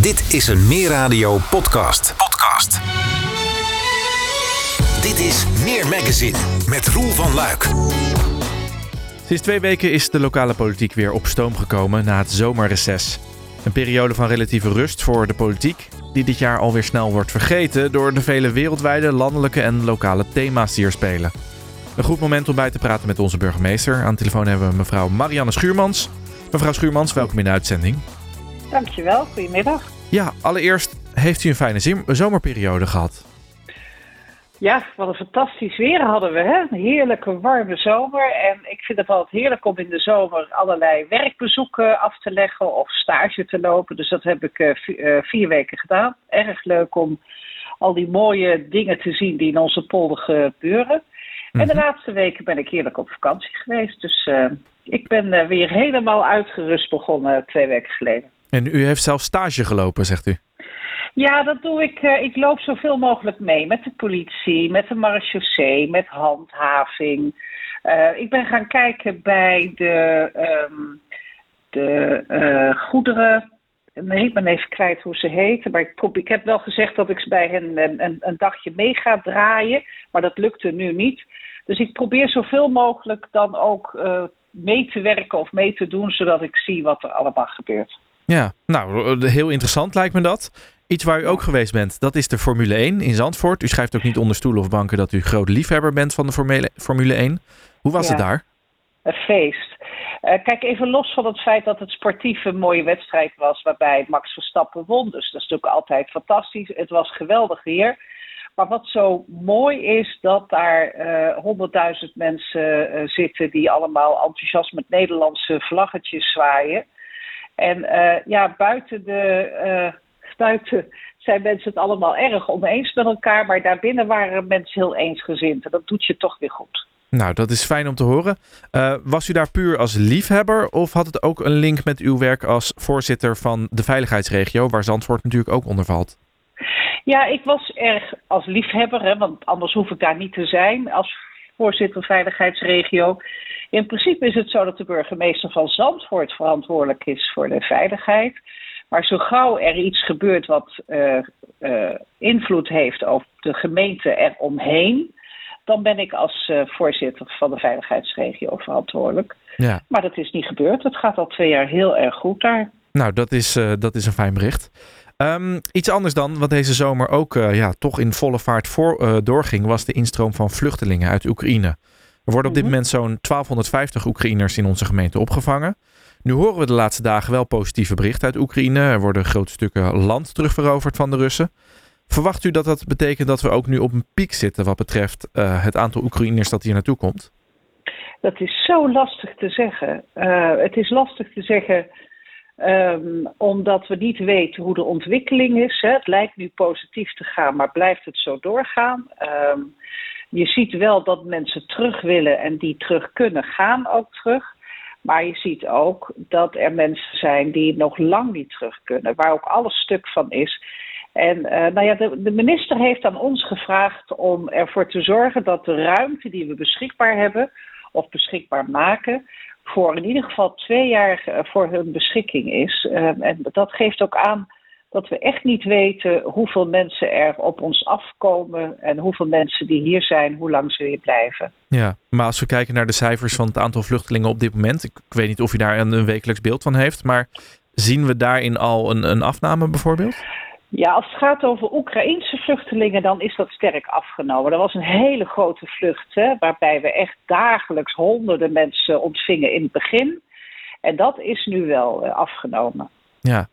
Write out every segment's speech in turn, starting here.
Dit is een Meer Radio podcast. Podcast. Dit is Meer Magazine met Roel van Luik. Sinds twee weken is de lokale politiek weer op stoom gekomen na het zomerreces. Een periode van relatieve rust voor de politiek, die dit jaar alweer snel wordt vergeten door de vele wereldwijde, landelijke en lokale thema's die er spelen. Een goed moment om bij te praten met onze burgemeester. Aan de telefoon hebben we mevrouw Marianne Schuurmans. Mevrouw Schuurmans, welkom in de uitzending. Dankjewel, goedemiddag. Ja, allereerst heeft u een fijne zomerperiode gehad. Ja, wat een fantastisch weer hadden we. Hè? Een heerlijke warme zomer. En ik vind het altijd heerlijk om in de zomer allerlei werkbezoeken af te leggen of stage te lopen. Dus dat heb ik eh, eh, vier weken gedaan. Erg leuk om al die mooie dingen te zien die in onze polder gebeuren. En de Mhm. laatste weken ben ik heerlijk op vakantie geweest. Dus eh, ik ben weer helemaal uitgerust begonnen twee weken geleden. En u heeft zelf stage gelopen, zegt u. Ja, dat doe ik. eh, ik loop zoveel mogelijk mee met de politie, met de marechaussee, met handhaving. Eh, ik ben gaan kijken bij de, ehm, de eh, goederen. Nee, ik ben even kwijt hoe ze heten. Maar ik, heb wel gezegd dat ik bij hen een, een, dagje mee ga draaien. Maar dat lukte nu niet. Dus ik probeer zoveel mogelijk dan ook mee te werken of mee te doen, zodat ik zie wat er allemaal gebeurt. Ja, nou, eh, heel interessant lijkt me dat. Iets waar u ook geweest bent, dat is de Formule 1 in Zandvoort. U schrijft ook niet onder stoelen of banken dat u groot liefhebber bent van de Formule, Formule 1. Hoe was Ja. het daar? Een feest. Eh, kijk, even los van het feit dat het sportief een mooie wedstrijd was, waarbij Max Verstappen won. Dus dat is natuurlijk altijd fantastisch. Het was geweldig weer. Maar wat zo mooi is, dat daar eh, honderdduizend mensen zitten die allemaal enthousiast met Nederlandse vlaggetjes zwaaien. En eh, ja, buiten, de, eh, buiten zijn mensen het allemaal erg oneens met elkaar, maar daarbinnen waren mensen heel eensgezind. En dat doet je toch weer goed. Nou, dat is fijn om te horen. Eh, was u daar puur als liefhebber of had het ook een link met uw werk als voorzitter van de veiligheidsregio, waar Zandvoort natuurlijk ook onder valt? Ja, ik was erg als liefhebber, hè, want anders hoef ik daar niet te zijn als voorzitter veiligheidsregio. In principe is het zo dat de burgemeester van Zandvoort verantwoordelijk is voor de veiligheid. Maar zo gauw er iets gebeurt wat eh, eh, invloed heeft op de gemeente eromheen, dan ben ik als eh, voorzitter van de veiligheidsregio verantwoordelijk. Ja. Maar dat is niet gebeurd. Het gaat al twee jaar heel erg goed daar. Nou, dat is, dat is een fijn bericht. Ehm, iets anders dan, wat deze zomer ook eh, ja, toch in volle vaart voor, eh, doorging, was de instroom van vluchtelingen uit Oekraïne. Er worden op dit Mhm. moment zo'n 1250 Oekraïners in onze gemeente opgevangen. Nu horen we de laatste dagen wel positieve berichten uit Oekraïne. Er worden grote stukken land terugveroverd van de Russen. Verwacht u dat dat betekent dat we ook nu op een piek zitten wat betreft eh, het aantal Oekraïners dat hier naartoe komt? Dat is zo lastig te zeggen. Het is lastig te zeggen ehm, omdat we niet weten hoe de ontwikkeling is. Hè. Het lijkt nu positief te gaan, maar blijft het zo doorgaan? Ehm, je ziet wel dat mensen terug willen en die terug kunnen gaan ook terug. Maar je ziet ook dat er mensen zijn die nog lang niet terug kunnen, waar ook alles stuk van is. En eh, nou ja, de, de minister heeft aan ons gevraagd om ervoor te zorgen dat de ruimte die we beschikbaar hebben, of beschikbaar maken, voor in ieder geval twee jaar eh, voor hun beschikking is. Eh, en dat geeft ook aan dat we echt niet weten hoeveel mensen er op ons afkomen en hoeveel mensen die hier zijn, hoe lang ze hier blijven. Ja, maar als we kijken naar de cijfers van het aantal vluchtelingen op dit moment, ik, ik weet niet of u daar een, een wekelijks beeld van heeft, maar zien we daarin al een, een afname bijvoorbeeld? Ja, als het gaat over Oekraïnse vluchtelingen, dan is dat sterk afgenomen. Er was een hele grote vlucht, hè, waarbij we echt dagelijks honderden mensen ontvingen in het begin. En dat is nu wel eh, afgenomen. Ja,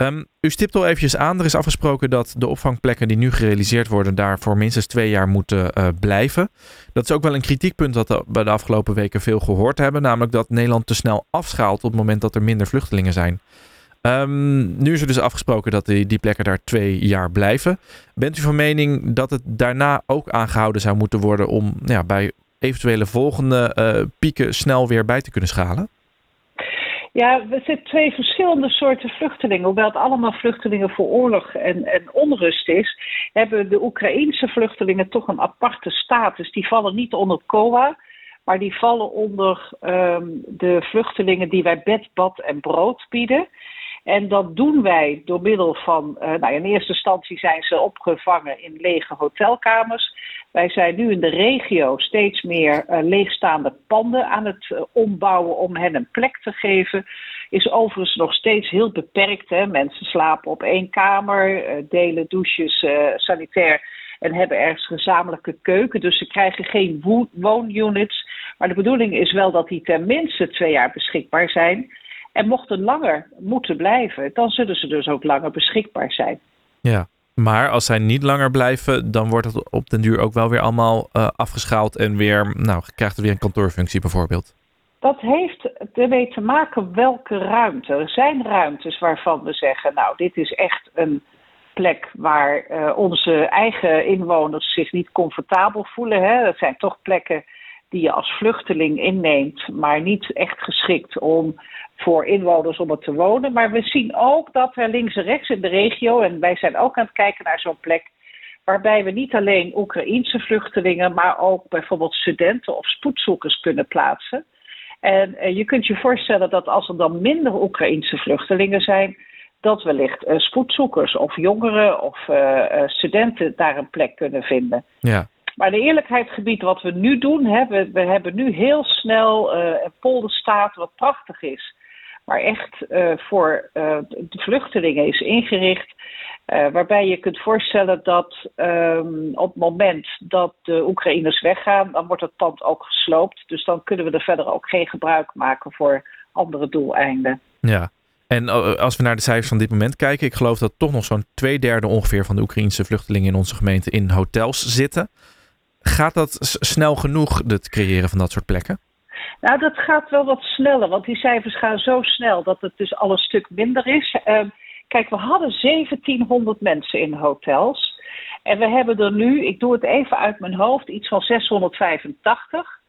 Ehm, u stipt al eventjes aan, er is afgesproken dat de opvangplekken die nu gerealiseerd worden daar voor minstens twee jaar moeten eh, blijven. Dat is ook wel een kritiekpunt dat we de afgelopen weken veel gehoord hebben, namelijk dat Nederland te snel afschaalt op het moment dat er minder vluchtelingen zijn. Ehm, nu is er dus afgesproken dat die, die plekken daar twee jaar blijven. Bent u van mening dat het daarna ook aangehouden zou moeten worden om nou ja, bij eventuele volgende eh, pieken snel weer bij te kunnen schalen? Ja, er zitten twee verschillende soorten vluchtelingen. Hoewel het allemaal vluchtelingen voor oorlog en, en onrust is, hebben de Oekraïense vluchtelingen toch een aparte status. Die vallen niet onder COA, maar die vallen onder ehm, de vluchtelingen die wij bed, bad en brood bieden. En dat doen wij door middel van, uh, nou in eerste instantie zijn ze opgevangen in lege hotelkamers. Wij zijn nu in de regio steeds meer uh, leegstaande panden aan het uh, ombouwen om hen een plek te geven. Is overigens nog steeds heel beperkt. Hè? Mensen slapen op één kamer, delen douches, sanitair en hebben ergens gezamenlijke keuken. Dus ze krijgen geen woonunits. Maar de bedoeling is wel dat die tenminste twee jaar beschikbaar zijn. En mochten langer moeten blijven, dan zullen ze dus ook langer beschikbaar zijn. Ja, maar als zij niet langer blijven, dan wordt het op den duur ook wel weer allemaal uh, afgeschaald en weer, nou, krijgt het weer een kantoorfunctie bijvoorbeeld. Dat heeft ermee te maken welke ruimte. Er zijn ruimtes waarvan we zeggen, nou, dit is echt een plek waar uh, onze eigen inwoners zich niet comfortabel voelen. Hè. Dat zijn toch plekken die je als vluchteling inneemt, maar niet echt geschikt om voor inwoners om er te wonen. Maar we zien ook dat er links en rechts in de regio, en wij zijn ook aan het kijken naar zo'n plek, waarbij we niet alleen Oekraïense vluchtelingen, maar ook bijvoorbeeld studenten of spoedzoekers kunnen plaatsen. En uh, je kunt je voorstellen dat als er dan minder Oekraïense vluchtelingen zijn, dat wellicht uh, spoedzoekers of jongeren of uh, studenten daar een plek kunnen vinden. Ja. Maar de eerlijkheidsgebied wat we nu doen, hè, we, we hebben nu heel snel een polderstaat wat prachtig is maar echt uh, voor uh, de vluchtelingen is ingericht. Uh, waarbij je kunt voorstellen dat um, op het moment dat de Oekraïners weggaan, dan wordt het pand ook gesloopt. Dus dan kunnen we er verder ook geen gebruik maken voor andere doeleinden. Ja, en als we naar de cijfers van dit moment kijken, ik geloof dat toch nog zo'n twee derde ongeveer van de Oekraïnse vluchtelingen in onze gemeente in hotels zitten. Gaat dat snel genoeg, het creëren van dat soort plekken? Nou, dat gaat wel wat sneller, want die cijfers gaan zo snel dat het dus al een stuk minder is. Uh, kijk, we hadden 1700 mensen in hotels. En we hebben er nu, ik doe het even uit mijn hoofd, iets van 685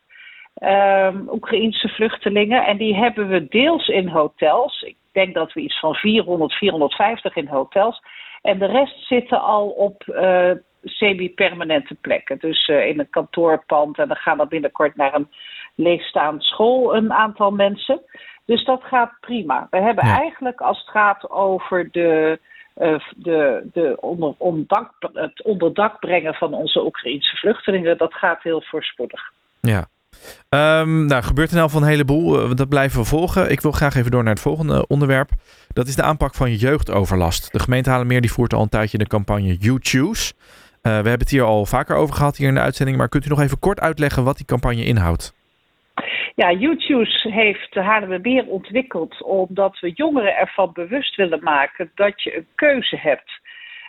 um, Oekraïense vluchtelingen. En die hebben we deels in hotels. Ik denk dat we iets van 400, 450 in hotels. En de rest zitten al op uh, semi-permanente plekken. Dus uh, in een kantoorpand. En dan gaan we binnenkort naar een leegstaande school een aantal mensen. Dus dat gaat prima. We hebben ja. eigenlijk als het gaat over de, uh, de, de onder, het onderdak brengen van onze Oekraïnse vluchtelingen, dat gaat heel voorspoedig. Ja. Um, nou, gebeurt er nou van een heleboel. Uh, dat blijven we volgen. Ik wil graag even door naar het volgende onderwerp. Dat is de aanpak van jeugdoverlast. De gemeente Halenmeer die voert al een tijdje de campagne You Choose. Uh, we hebben het hier al vaker over gehad hier in de uitzending. Maar kunt u nog even kort uitleggen wat die campagne inhoudt? Ja, YouTube heeft Haarlemmermeer ontwikkeld omdat we jongeren ervan bewust willen maken dat je een keuze hebt.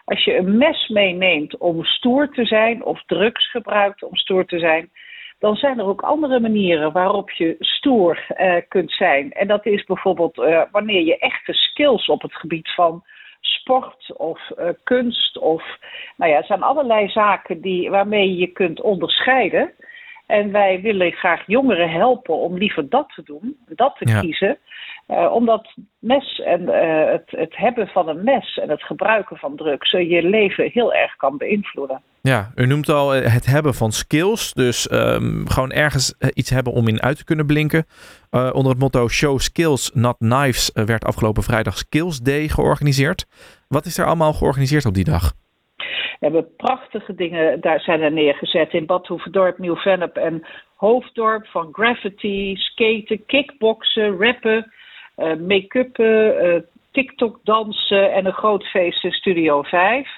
Als je een mes meeneemt om stoer te zijn of drugs gebruikt om stoer te zijn, dan zijn er ook andere manieren waarop je stoer uh, kunt zijn. En dat is bijvoorbeeld uh, wanneer je echte skills op het gebied van sport of uh, kunst of nou ja, er zijn allerlei zaken die, waarmee je kunt onderscheiden. En wij willen graag jongeren helpen om liever dat te doen, dat te ja. kiezen. Uh, omdat mes en uh, het, het, hebben van een mes en het gebruiken van drugs je leven heel erg kan beïnvloeden. Ja, u noemt al het hebben van skills. Dus um, gewoon ergens iets hebben om in uit te kunnen blinken. onder het motto Show Skills, Not Knives werd afgelopen vrijdag Skills Day georganiseerd. Wat is er allemaal georganiseerd op die dag? We hebben prachtige dingen, daar zijn er neergezet in Bad Hoeverdorp, Nieuw-Vennep en Hoofddorp. Van graffiti, skaten, kickboksen, rappen, uh, make-uppen, uh, TikTok dansen en een groot feest in Studio 5.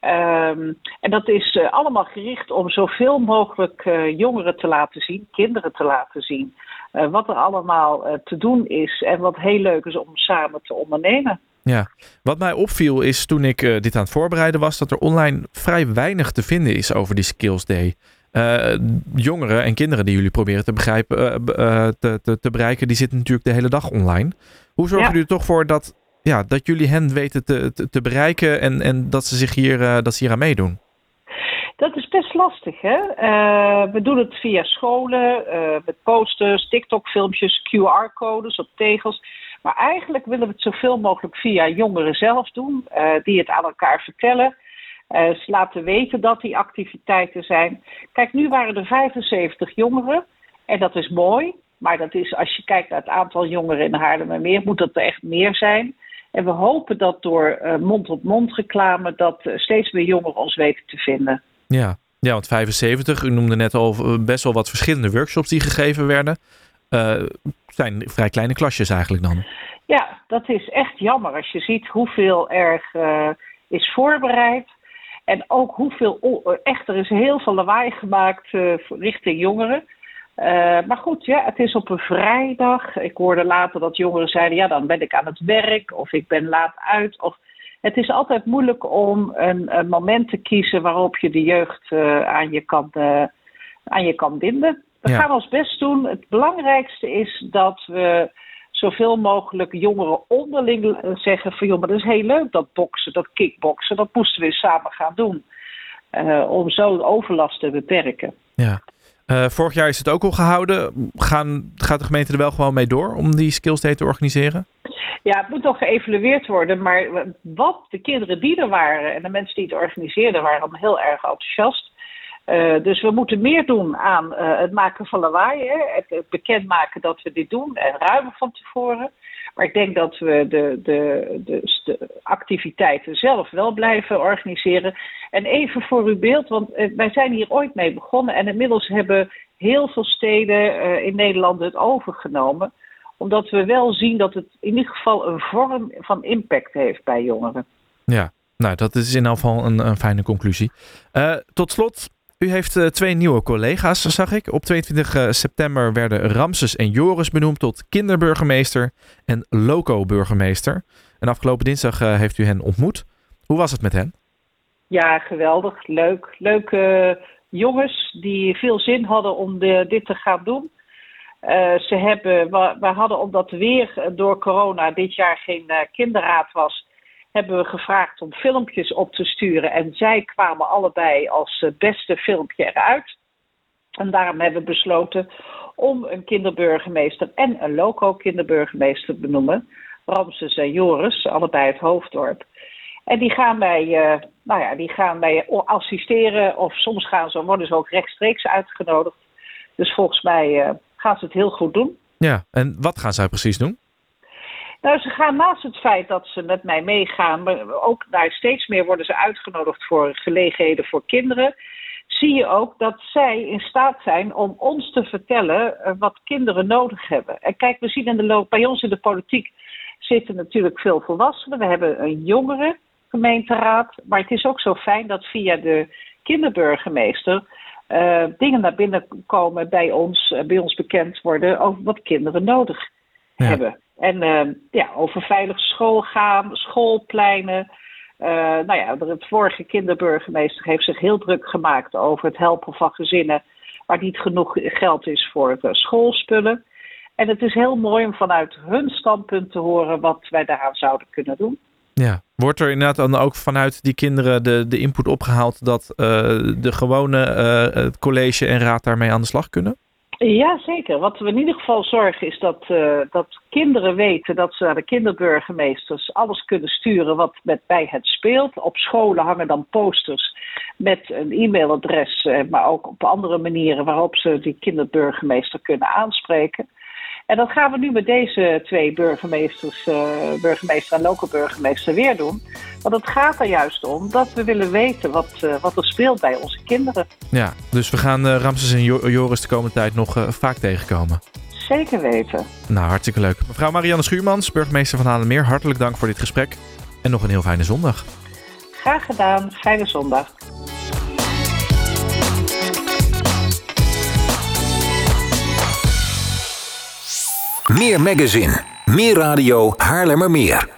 Um, en dat is uh, allemaal gericht om zoveel mogelijk uh, jongeren te laten zien, kinderen te laten zien, uh, wat er allemaal te doen is en wat heel leuk is om samen te ondernemen. Ja, wat mij opviel is toen ik dit aan het voorbereiden was, dat er online vrij weinig te vinden is over die Skills Day. Jongeren en kinderen die jullie proberen te, begrijpen, te, te, te, bereiken, die zitten natuurlijk de hele dag online. Hoe zorgen ja. jullie er toch voor dat, ja, dat jullie hen weten te, te, bereiken en, en dat ze zich hier, dat ze hier aan meedoen? Dat is best lastig, hè? Uh, we doen het via scholen, uh, met posters, TikTok-filmpjes, QR-codes op tegels. Maar eigenlijk willen we het zoveel mogelijk via jongeren zelf doen, die het aan elkaar vertellen. Ze laten weten dat die activiteiten zijn. Kijk, nu waren er 75 jongeren en dat is mooi. Maar dat is, als je kijkt naar het aantal jongeren in Haarlemmermeer, moet dat er echt meer zijn. En we hopen dat door mond-op-mond reclame dat steeds meer jongeren ons weten te vinden. Ja. ja, want 75, u noemde net al best wel wat verschillende workshops die gegeven werden. Uh, zijn vrij kleine klasjes eigenlijk dan. Ja, dat is echt jammer als je ziet hoeveel er uh, is voorbereid. En ook hoeveel, echt, er is heel veel lawaai gemaakt uh, richting jongeren. Maar goed, ja, het is op een vrijdag. Ik hoorde later dat jongeren zeiden, ja, dan ben ik aan het werk of ik ben laat uit. Of... Het is altijd moeilijk om een, een moment te kiezen waarop je de jeugd aan, je kan, aan je kan binden. We gaan ons best doen. Het belangrijkste is dat we zoveel mogelijk jongeren onderling zeggen van joh, maar dat is heel leuk dat boksen, dat kickboksen, dat moesten we samen gaan doen. Uh, om zo de overlast te beperken. Ja. Uh, vorig jaar is het ook al gehouden. Gaan, gaat de gemeente er wel gewoon mee door om die skills day te organiseren? Ja, het moet nog geëvalueerd worden. Maar wat de kinderen die er waren en de mensen die het organiseerden, waren allemaal heel erg enthousiast. Uh, dus we moeten meer doen aan uh, het maken van lawaai. Hè? Het, het bekendmaken dat we dit doen en ruimen van tevoren. Maar ik denk dat we de, de, de, activiteiten zelf wel blijven organiseren. En even voor uw beeld, want uh, wij zijn hier ooit mee begonnen. En inmiddels hebben heel veel steden in Nederland het overgenomen. Omdat we wel zien dat het in ieder geval een vorm van impact heeft bij jongeren. Ja, nou dat is in geval een, een fijne conclusie. tot slot, u heeft uh, twee nieuwe collega's, zag ik. Op 22 uh, september werden Ramses en Joris benoemd tot kinderburgemeester en loco-burgemeester. En afgelopen dinsdag uh, heeft u hen ontmoet. Hoe was het met hen? Ja, geweldig. Leuk. Leuke jongens die veel zin hadden om de, dit te gaan doen. ze hebben, we, we, hadden omdat weer door corona dit jaar geen kinderraad was, hebben we gevraagd om filmpjes op te sturen. En zij kwamen allebei als eh, beste filmpje eruit. En daarom hebben we besloten om een kinderburgemeester en een loco-kinderburgemeester te benoemen. Ramses en Joris, allebei het hoofddorp. En die gaan wij, uh, nou ja, die gaan wij assisteren of soms gaan ze, worden ze ook rechtstreeks uitgenodigd. Dus volgens mij uh, gaan ze het heel goed doen. Ja, en wat gaan zij precies doen? Nou, ze gaan naast het feit dat ze met mij meegaan, maar ook daar steeds meer worden ze uitgenodigd voor gelegenheden voor kinderen. Zie je ook dat zij in staat zijn om ons te vertellen eh, wat kinderen nodig hebben. En kijk, we zien in de loop, bij ons in de politiek zitten natuurlijk veel volwassenen. We hebben een jongere gemeenteraad. Maar het is ook zo fijn dat via de kinderburgemeester uh, dingen naar binnen komen bij ons, uh, bij ons bekend worden over wat kinderen nodig ja. hebben. En uh, ja, over veilig schoolgaan, schoolpleinen. Uh, nou ja, de vorige kinderburgemeester heeft zich heel druk gemaakt over het helpen van gezinnen waar niet genoeg geld is voor schoolspullen. En het is heel mooi om vanuit hun standpunt te horen wat wij daaraan zouden kunnen doen. Ja, wordt er inderdaad dan ook vanuit die kinderen de, de input opgehaald dat uh, de gewone uh, college en raad daarmee aan de slag kunnen? Ja, zeker. Wat we in ieder geval zorgen is dat, uh, dat kinderen weten dat ze naar de kinderburgemeesters alles kunnen sturen wat met bij het speelt. Op scholen hangen dan posters met een e-mailadres, uh, maar ook op andere manieren waarop ze die kinderburgemeester kunnen aanspreken. En dat gaan we nu met deze twee burgemeesters, uh, burgemeester en lokale burgemeester, weer doen. Want het gaat er juist om dat we willen weten wat, uh, wat er speelt bij onze kinderen. Ja, dus we gaan uh, Ramses en Joris de komende tijd nog vaak tegenkomen. Zeker weten. Nou, hartstikke leuk. Mevrouw Marianne Schuurmans, burgemeester van Haarlemmeer, hartelijk dank voor dit gesprek. En nog een heel fijne zondag. Graag gedaan. Fijne zondag. Meer magazine, meer radio, Haarlemmermeer.